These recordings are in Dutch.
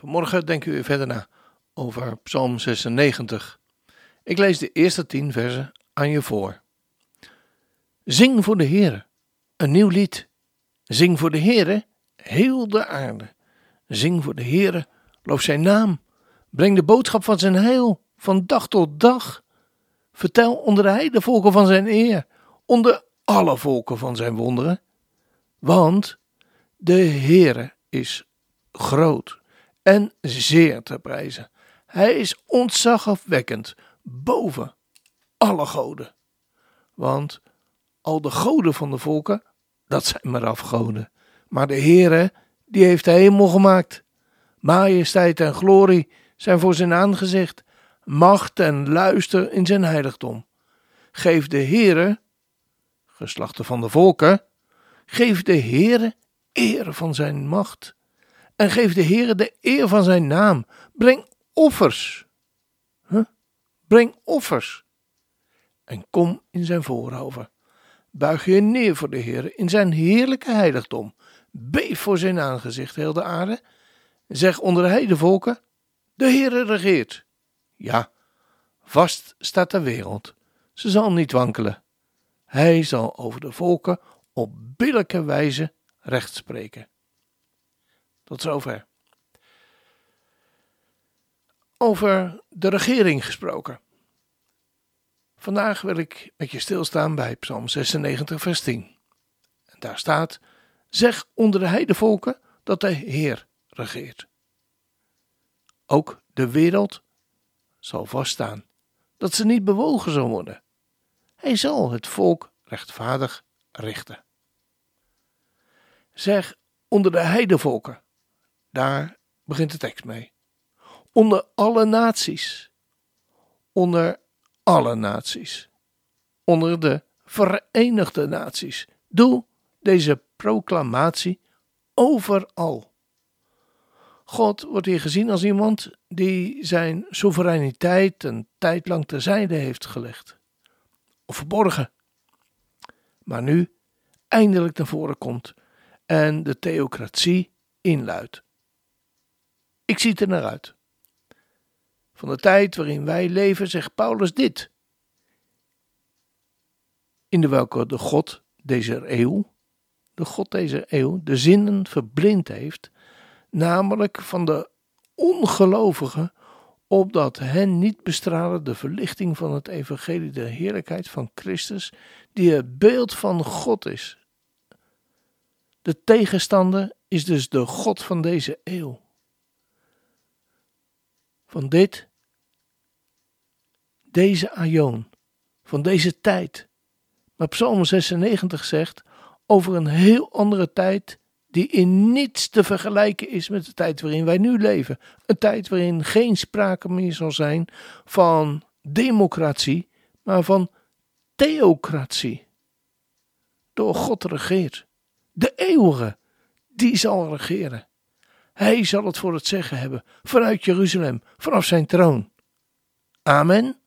Vanmorgen denken we verder na over Psalm 96. Ik lees de eerste tien versen aan je voor. Zing voor de Heere, een nieuw lied. Zing voor de Heere, heel de aarde. Zing voor de Heere, loof zijn naam. Breng de boodschap van zijn heil, van dag tot dag. Vertel onder de heidevolken van zijn eer, onder alle volken van zijn wonderen. Want de Heere is groot en zeer te prijzen. Hij is ontzagafwekkend boven alle goden. Want al de goden van de volken, dat zijn maar afgoden. Maar de Heere, die heeft de hemel gemaakt. Majesteit en glorie zijn voor zijn aangezicht. Macht en luister in zijn heiligdom. Geef de Heere, geslachten van de volken, geef de Heere eer van zijn macht en geef de Heere de eer van zijn naam. Breng offers. Huh? Breng offers. En kom in zijn voorhoven. Buig je neer voor de Heere in zijn heerlijke heiligdom. Beef voor zijn aangezicht, heel de aarde. Zeg onder de heidevolken, de Heere regeert. Ja, vast staat de wereld. Ze zal niet wankelen. Hij zal over de volken op billijke wijze recht spreken. Tot zover. Over de regering gesproken. Vandaag wil ik met je stilstaan bij Psalm 96, vers 10. En daar staat: Zeg onder de heidevolken dat de Heer regeert. Ook de wereld zal vaststaan, dat ze niet bewogen zal worden. Hij zal het volk rechtvaardig richten. Zeg onder de heidevolken daar begint de tekst mee. Onder alle naties. Onder alle naties. Onder de Verenigde Naties. Doe deze proclamatie overal. God wordt hier gezien als iemand die zijn soevereiniteit een tijd lang terzijde heeft gelegd. Of verborgen. Maar nu eindelijk naar voren komt en de theocratie inluidt. Ik zie er naar uit. Van de tijd waarin wij leven, zegt Paulus dit. In de welke de God deze eeuw, de God deze eeuw, de zinnen verblind heeft, namelijk van de ongelovigen, opdat hen niet bestralen de verlichting van het evangelie de heerlijkheid van Christus, die het beeld van God is. De tegenstander is dus de God van deze eeuw van dit, deze aion, van deze tijd. Maar Psalm 96 zegt over een heel andere tijd die in niets te vergelijken is met de tijd waarin wij nu leven. Een tijd waarin geen sprake meer zal zijn van democratie, maar van theocratie. Door God regeert. De eeuwige, die zal regeren. Hij zal het voor het zeggen hebben, vanuit Jeruzalem, vanaf zijn troon. Amen.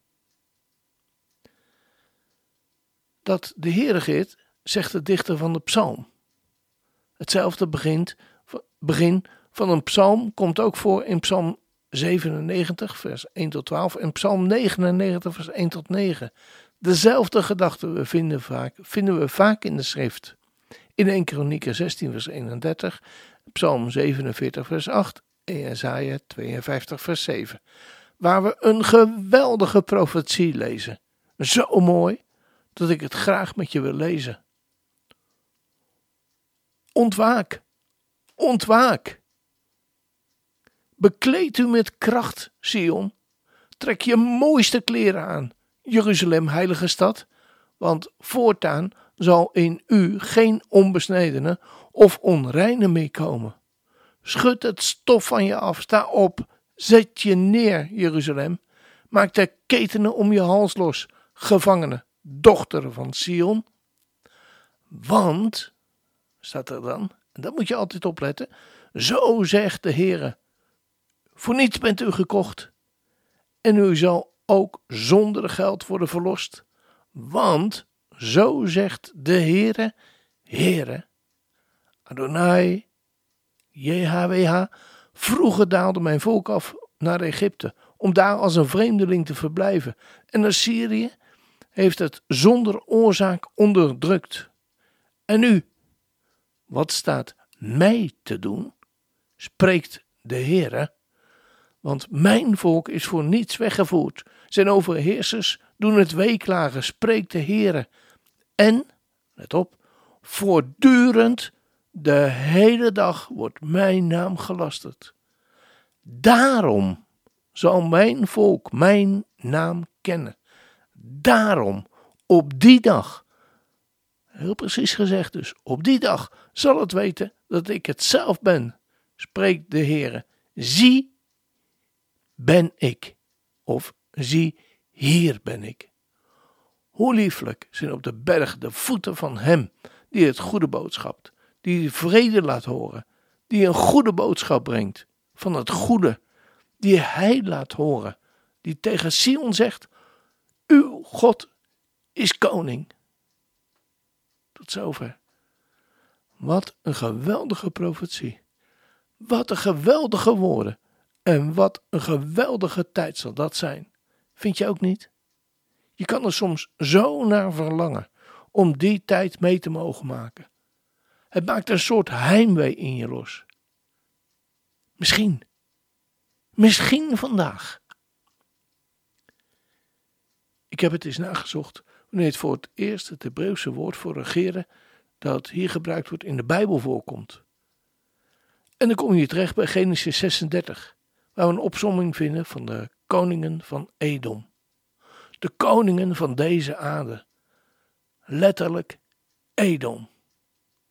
Dat de Heer regeert, zegt de dichter van de psalm. Hetzelfde begint, begin van een psalm komt ook voor in psalm 97, vers 1 tot 12 en psalm 99, vers 1 tot 9. Dezelfde gedachten vinden, vinden we vaak in de schrift. In 1 Kronieken 16, vers 31 Psalm 47, vers 8 en Jesaja 52, vers 7, waar we een geweldige profetie lezen. Zo mooi dat ik het graag met je wil lezen. Ontwaak, ontwaak. Bekleed u met kracht, Sion. Trek je mooiste kleren aan, Jeruzalem, heilige stad, want voortaan zal in u geen onbesnedene of onreine meekomen. Schud het stof van je af, sta op, Zet je neer, Jeruzalem. Maak de ketenen om je hals los, gevangene, dochter van Sion. Want, staat er dan, en dat moet je altijd opletten, zo zegt de Heere, voor niets bent u gekocht, en u zal ook zonder geld worden verlost, want zo zegt de Heere, Heere, Adonai, JHWH, vroeger daalde mijn volk af naar Egypte, om daar als een vreemdeling te verblijven, en Assyrië heeft het zonder oorzaak onderdrukt. En nu, wat staat mij te doen? Spreekt de Heere. Want mijn volk is voor niets weggevoerd. Zijn overheersers doen het weeklagen, spreekt de Heere. En, let op, voortdurend de hele dag wordt mijn naam gelasterd. Daarom zal mijn volk mijn naam kennen. Daarom, op die dag, heel precies gezegd dus, op die dag zal het weten dat ik het zelf ben, spreekt de Heere. Zie, ben ik, of zie, hier ben ik. Hoe lieflijk zijn op de berg de voeten van Hem die het goede boodschap, die vrede laat horen, die een goede boodschap brengt van het goede, die Hij laat horen, die tegen Sion zegt: Uw God is koning. Tot zover. Wat een geweldige profetie. Wat een geweldige woorden. En wat een geweldige tijd zal dat zijn. Vind je ook niet? Je kan er soms zo naar verlangen om die tijd mee te mogen maken. Het maakt een soort heimwee in je los. Misschien. Misschien vandaag. Ik heb het eens nagezocht wanneer het voor het eerst het Hebreeuwse woord voor regeren dat hier gebruikt wordt in de Bijbel voorkomt. En dan kom je terecht bij Genesis 36, waar we een opsomming vinden van de koningen van Edom. De koningen van deze aarde. Letterlijk Edom.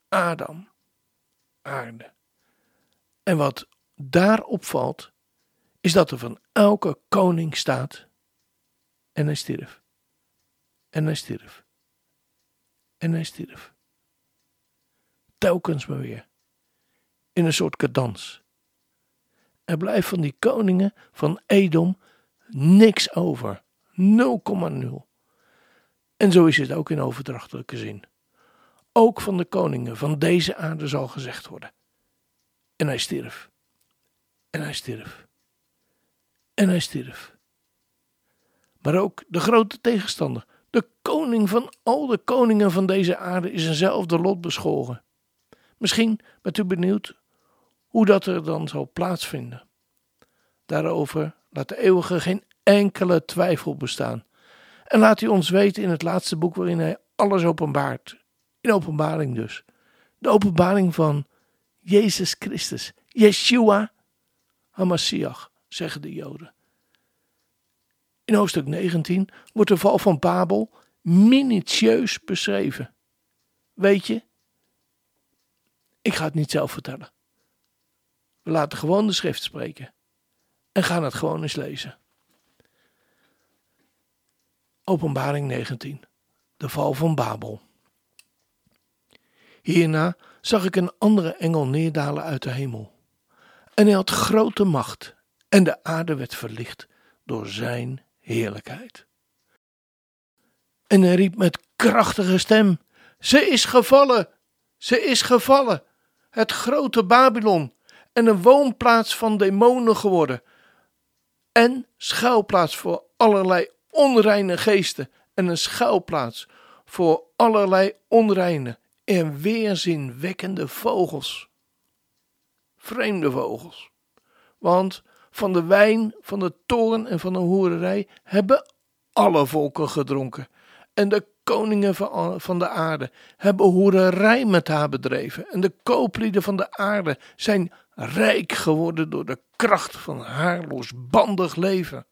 Adam. Aarde. En wat daar opvalt, is dat er van elke koning staat. En hij stierf. En hij stierf. En hij stierf. Telkens maar weer. In een soort cadans. Er blijft van die koningen van Edom niks over. 0,0. En zo is het ook in overdrachtelijke zin. Ook van de koningen van deze aarde zal gezegd worden. En hij stierf. En hij stierf. En hij stierf. Maar ook de grote tegenstander, de koning van al de koningen van deze aarde, is eenzelfde lot beschoren. Misschien bent u benieuwd hoe dat er dan zal plaatsvinden. Daarover laat de eeuwige geen enkele twijfel bestaan. En laat hij ons weten in het laatste boek waarin hij alles openbaart. In openbaring dus. De openbaring van Jezus Christus. Yeshua HaMashiach, zeggen de Joden. In hoofdstuk 19 wordt de val van Babel minutieus beschreven. Weet je, ik ga het niet zelf vertellen. We laten gewoon de schrift spreken en gaan het gewoon eens lezen. Openbaring 19. De val van Babel. Hierna zag ik een andere engel neerdalen uit de hemel. En hij had grote macht, en de aarde werd verlicht door zijn heerlijkheid. En hij riep met krachtige stem: Ze is gevallen, ze is gevallen, het grote Babylon, en een woonplaats van demonen geworden, en schuilplaats voor allerlei onreine geesten en een schuilplaats voor allerlei onreine en weerzinwekkende vogels. Vreemde vogels. Want van de wijn, van de toren en van de hoererij hebben alle volken gedronken. En de koningen van de aarde hebben hoererij met haar bedreven. En de kooplieden van de aarde zijn rijk geworden door de kracht van haar losbandig leven.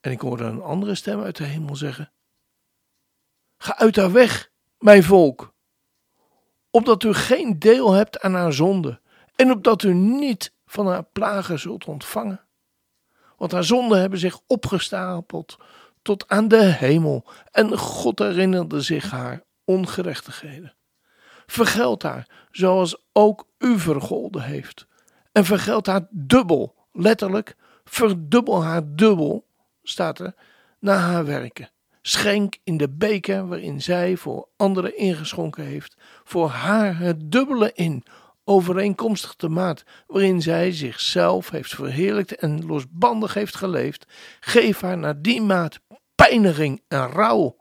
En ik hoorde een andere stem uit de hemel zeggen: Ga uit haar weg, mijn volk, opdat u geen deel hebt aan haar zonde en opdat u niet van haar plagen zult ontvangen. Want haar zonden hebben zich opgestapeld tot aan de hemel, en God herinnerde zich haar ongerechtigheden. Vergeld haar, zoals ook u vergolden heeft. En vergeld haar dubbel, letterlijk, verdubbel haar dubbel, staat er, na haar werken. Schenk in de beker waarin zij voor anderen ingeschonken heeft, voor haar het dubbele in, overeenkomstig de maat waarin zij zichzelf heeft verheerlijkt en losbandig heeft geleefd. Geef haar naar die maat pijniging en rouw.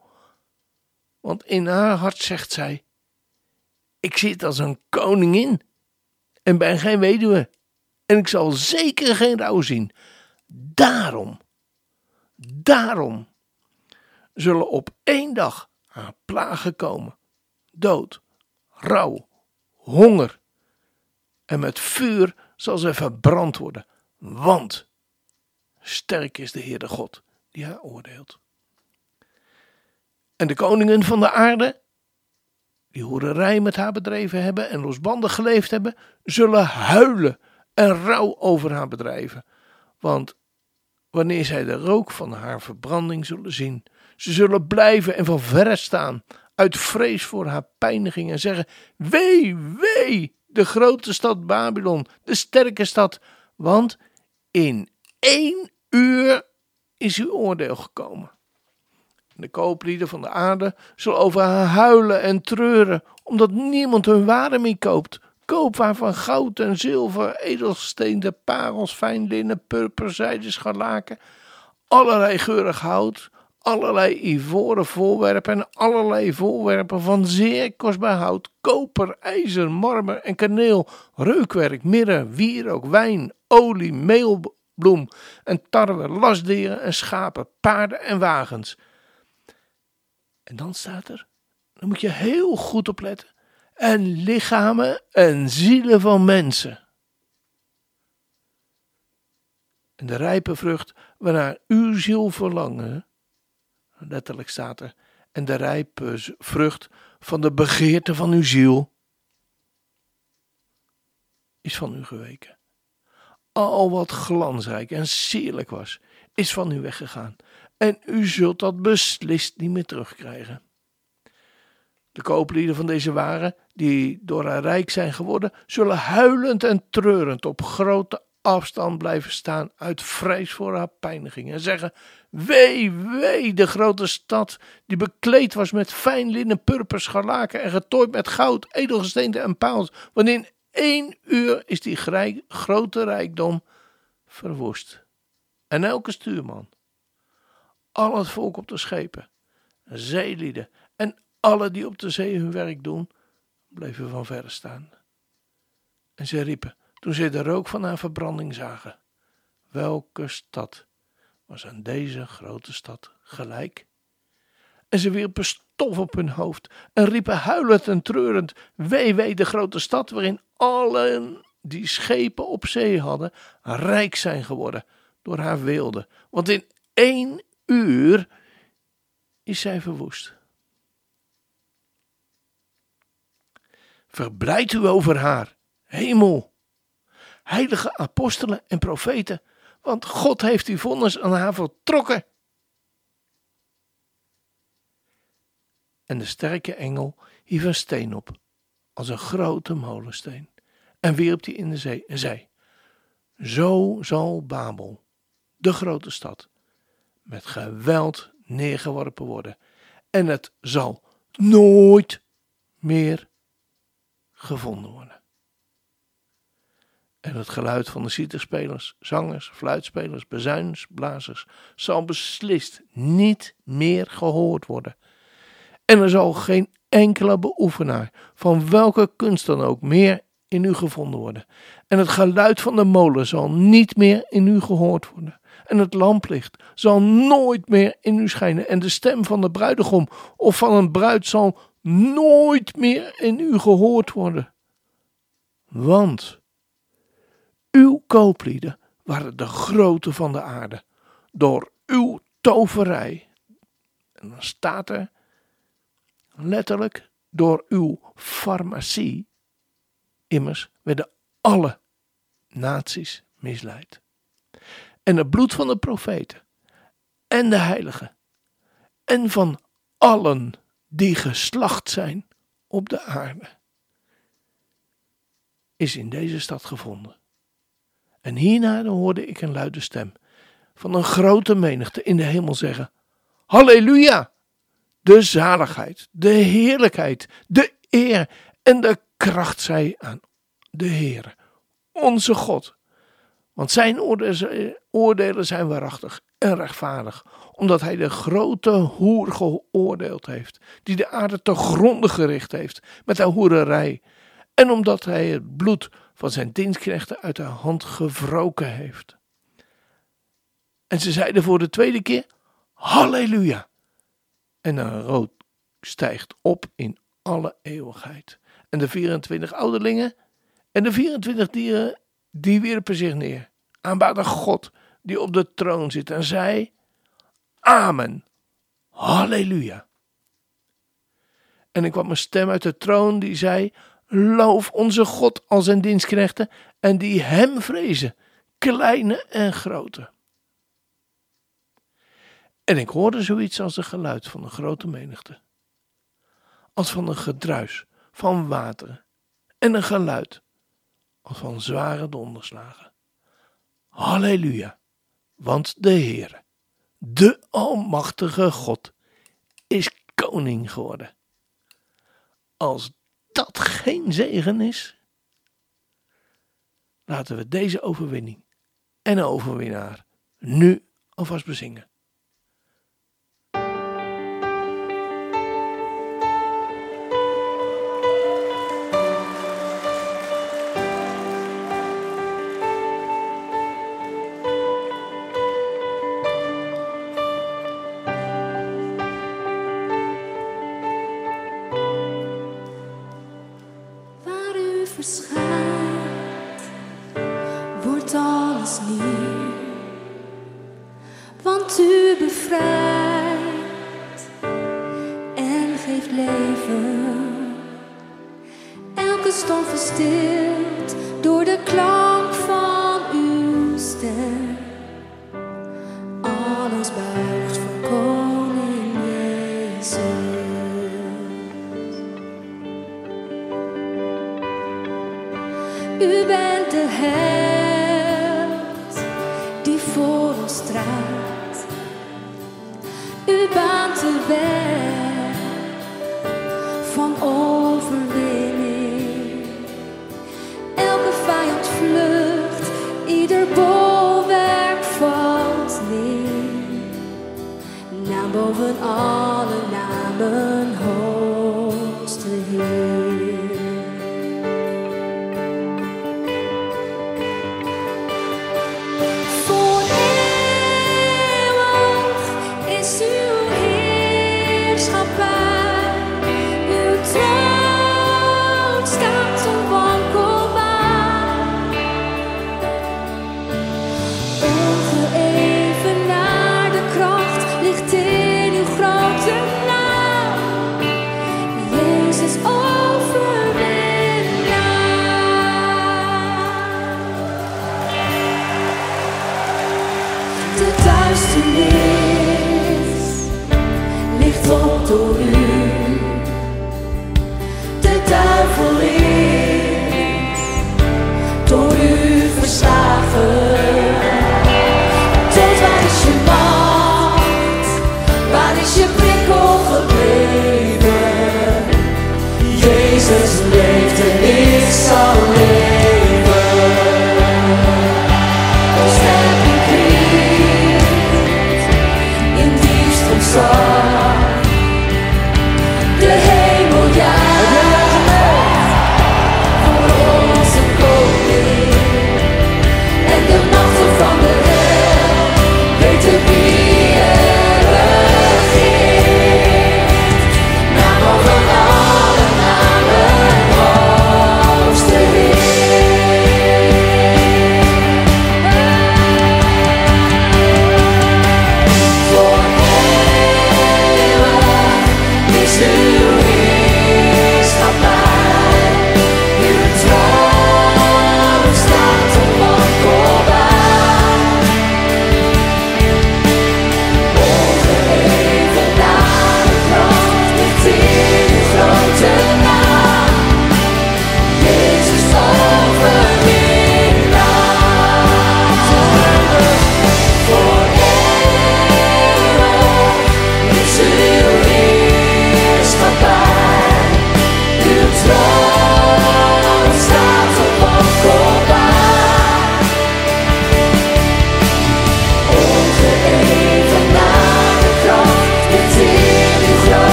Want in haar hart zegt zij: Ik zit als een koningin en ben geen weduwe. En ik zal zeker geen rouw zien. Daarom, daarom zullen op één dag haar plagen komen: dood, rouw, honger. En met vuur zal ze verbrand worden, want sterk is de Heer de God die haar oordeelt. En de koningen van de aarde, die hoererij met haar bedreven hebben en losbandig geleefd hebben, zullen huilen en rouw over haar bedrijven. Want wanneer zij de rook van haar verbranding zullen zien, ze zullen blijven en van verre staan, uit vrees voor haar pijniging en zeggen: Wee, wee, de grote stad Babylon, de sterke stad, want in één uur is uw oordeel gekomen. De kooplieden van de aarde zullen over haar huilen en treuren, omdat niemand hun waren meer koopt. Koopwaar van goud en zilver, edelsteenten, parels, fijn linnen, purper, zijde, scharlaken, allerlei geurig hout, allerlei ivoren voorwerpen en allerlei voorwerpen van zeer kostbaar hout, koper, ijzer, marmer en kaneel, reukwerk, mirre, wierook, wijn, olie, meelbloem en tarwe, lasdieren en schapen, paarden en wagens. En dan staat er, dan moet je heel goed opletten, en lichamen en zielen van mensen. En de rijpe vrucht waarnaar uw ziel verlangen, letterlijk staat er, en de rijpe vrucht van de begeerte van uw ziel, is van u geweken. Al wat glansrijk en sierlijk was, is van u weggegaan en u zult dat beslist niet meer terugkrijgen. De kooplieden van deze waren, die door haar rijk zijn geworden, zullen huilend en treurend op grote afstand blijven staan uit vrees voor haar pijniging en zeggen: Wee, wee, de grote stad die bekleed was met fijn linnen, purper, scharlaken en getooid met goud, edelgesteenten en paals, want in één uur is die grote rijkdom verwoest. En elke stuurman, al het volk op de schepen, zeelieden en alle die op de zee hun werk doen, bleven van verre staan. En ze riepen, toen ze de rook van haar verbranding zagen, welke stad was aan deze grote stad gelijk? En ze wierpen stof op hun hoofd en riepen huilend en treurend, wee wee de grote stad waarin allen die schepen op zee hadden, rijk zijn geworden door haar weelde. Want in één uur is zij verwoest. Verblijd u over haar, hemel, heilige apostelen en profeten, want God heeft uw vonnis aan haar voltrokken. En de sterke engel hief een steen op, als een grote molensteen, en wierp die in de zee en zei: Zo zal Babel, de grote stad, met geweld neergeworpen worden. En het zal nooit meer gevonden worden. En het geluid van de citerspelers, zangers, fluitspelers, bezuinsblazers zal beslist niet meer gehoord worden. En er zal geen enkele beoefenaar van welke kunst dan ook meer in u gevonden worden. En het geluid van de molen zal niet meer in u gehoord worden en het lamplicht zal nooit meer in u schijnen en de stem van de bruidegom of van een bruid zal nooit meer in u gehoord worden. Want uw kooplieden waren de grote van de aarde door uw toverij. En dan staat er letterlijk door uw farmacie. Immers werden alle naties misleidt. En het bloed van de profeten en de heiligen en van allen die geslacht zijn op de aarde is in deze stad gevonden. En hierna hoorde ik een luide stem van een grote menigte in de hemel zeggen: Halleluja! De zaligheid, de heerlijkheid, de eer en de kracht zij aan de Heer, onze God. Want zijn oordelen zijn waarachtig en rechtvaardig, omdat hij de grote hoer geoordeeld heeft, die de aarde te gronde gericht heeft met haar hoererij, en omdat hij het bloed van zijn dienstknechten uit haar hand gewroken heeft. En ze zeiden voor de tweede keer: Halleluja! En een rood stijgt op in alle eeuwigheid. En de 24 ouderlingen en de 24 dieren, die wierpen zich neer. Aanbaden God, die op de troon zit, en zei: Amen. Halleluja. En ik kwam een stem uit de troon die zei: Loof onze God als zijn dienstknechten en die hem vrezen, kleine en grote. En ik hoorde zoiets als een geluid van een grote menigte, als van een gedruis van water en een geluid als van zware donderslagen. Halleluja, want de Heer, de Almachtige God, is koning geworden. Als dat geen zegen is? Laten we deze overwinning en overwinnaar nu alvast bezingen. U bent de held die voor ons straalt. U baant de weg noemen alle namen hoogste Heer. Voor eeuwig is uw heerschappij.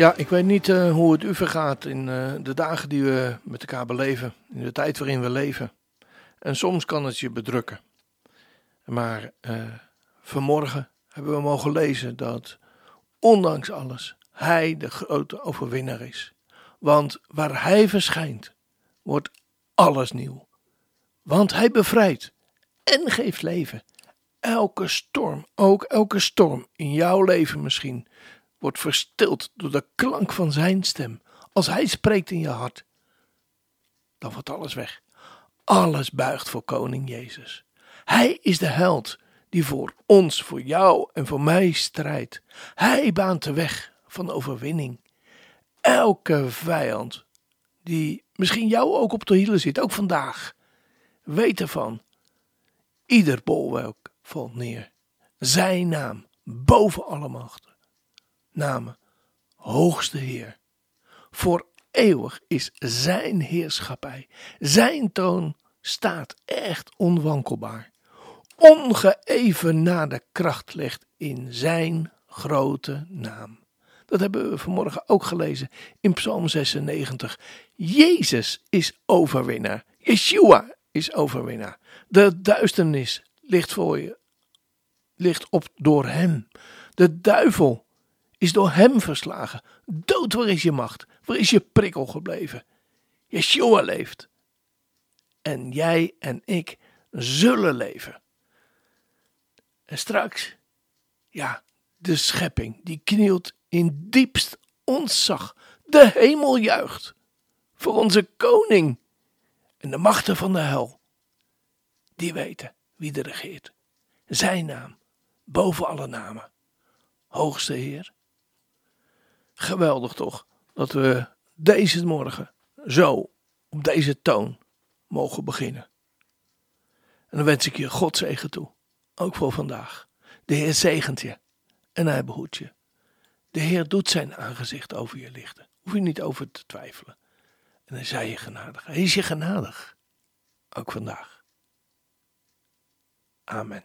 Ja, ik weet niet uh, hoe het u vergaat in uh, de dagen die we met elkaar beleven, in de tijd waarin we leven. En soms kan het je bedrukken. Maar uh, vanmorgen hebben we mogen lezen dat, ondanks alles, Hij de grote overwinnaar is. Want waar Hij verschijnt, wordt alles nieuw. Want Hij bevrijdt en geeft leven. Elke storm, ook elke storm in jouw leven misschien, wordt verstild door de klank van zijn stem. Als hij spreekt in je hart, dan wordt alles weg. Alles buigt voor koning Jezus. Hij is de held die voor ons, voor jou en voor mij strijdt. Hij baant de weg van overwinning. Elke vijand die misschien jou ook op de hielen zit, ook vandaag, weet ervan. Ieder bolwerk valt neer. Zijn naam boven alle machten namen Hoogste Heer. Voor eeuwig is Zijn heerschappij. Zijn toon staat echt onwankelbaar. Ongeëvenaarde kracht ligt in Zijn grote naam. Dat hebben we vanmorgen ook gelezen in Psalm 96. Jezus is overwinnaar. Yeshua is overwinnaar. De duisternis ligt voor je, ligt op door hem. De duivel is door hem verslagen. Dood, waar is je macht? Waar is je prikkel gebleven? Yeshua leeft. En jij en ik zullen leven. En straks, ja, de schepping die knielt in diepst ontzag. De hemel juicht voor onze koning. En de machten van de hel, die weten wie er regeert. Zijn naam, boven alle namen. Hoogste Heer, Geweldig toch dat we deze morgen zo op deze toon mogen beginnen. En dan wens ik je God zegen toe, ook voor vandaag. De Heer zegent je en hij behoedt je. De Heer doet zijn aangezicht over je lichten. Hoef je niet over te twijfelen. En hij zei je genadig. Hij is je genadig. Ook vandaag. Amen.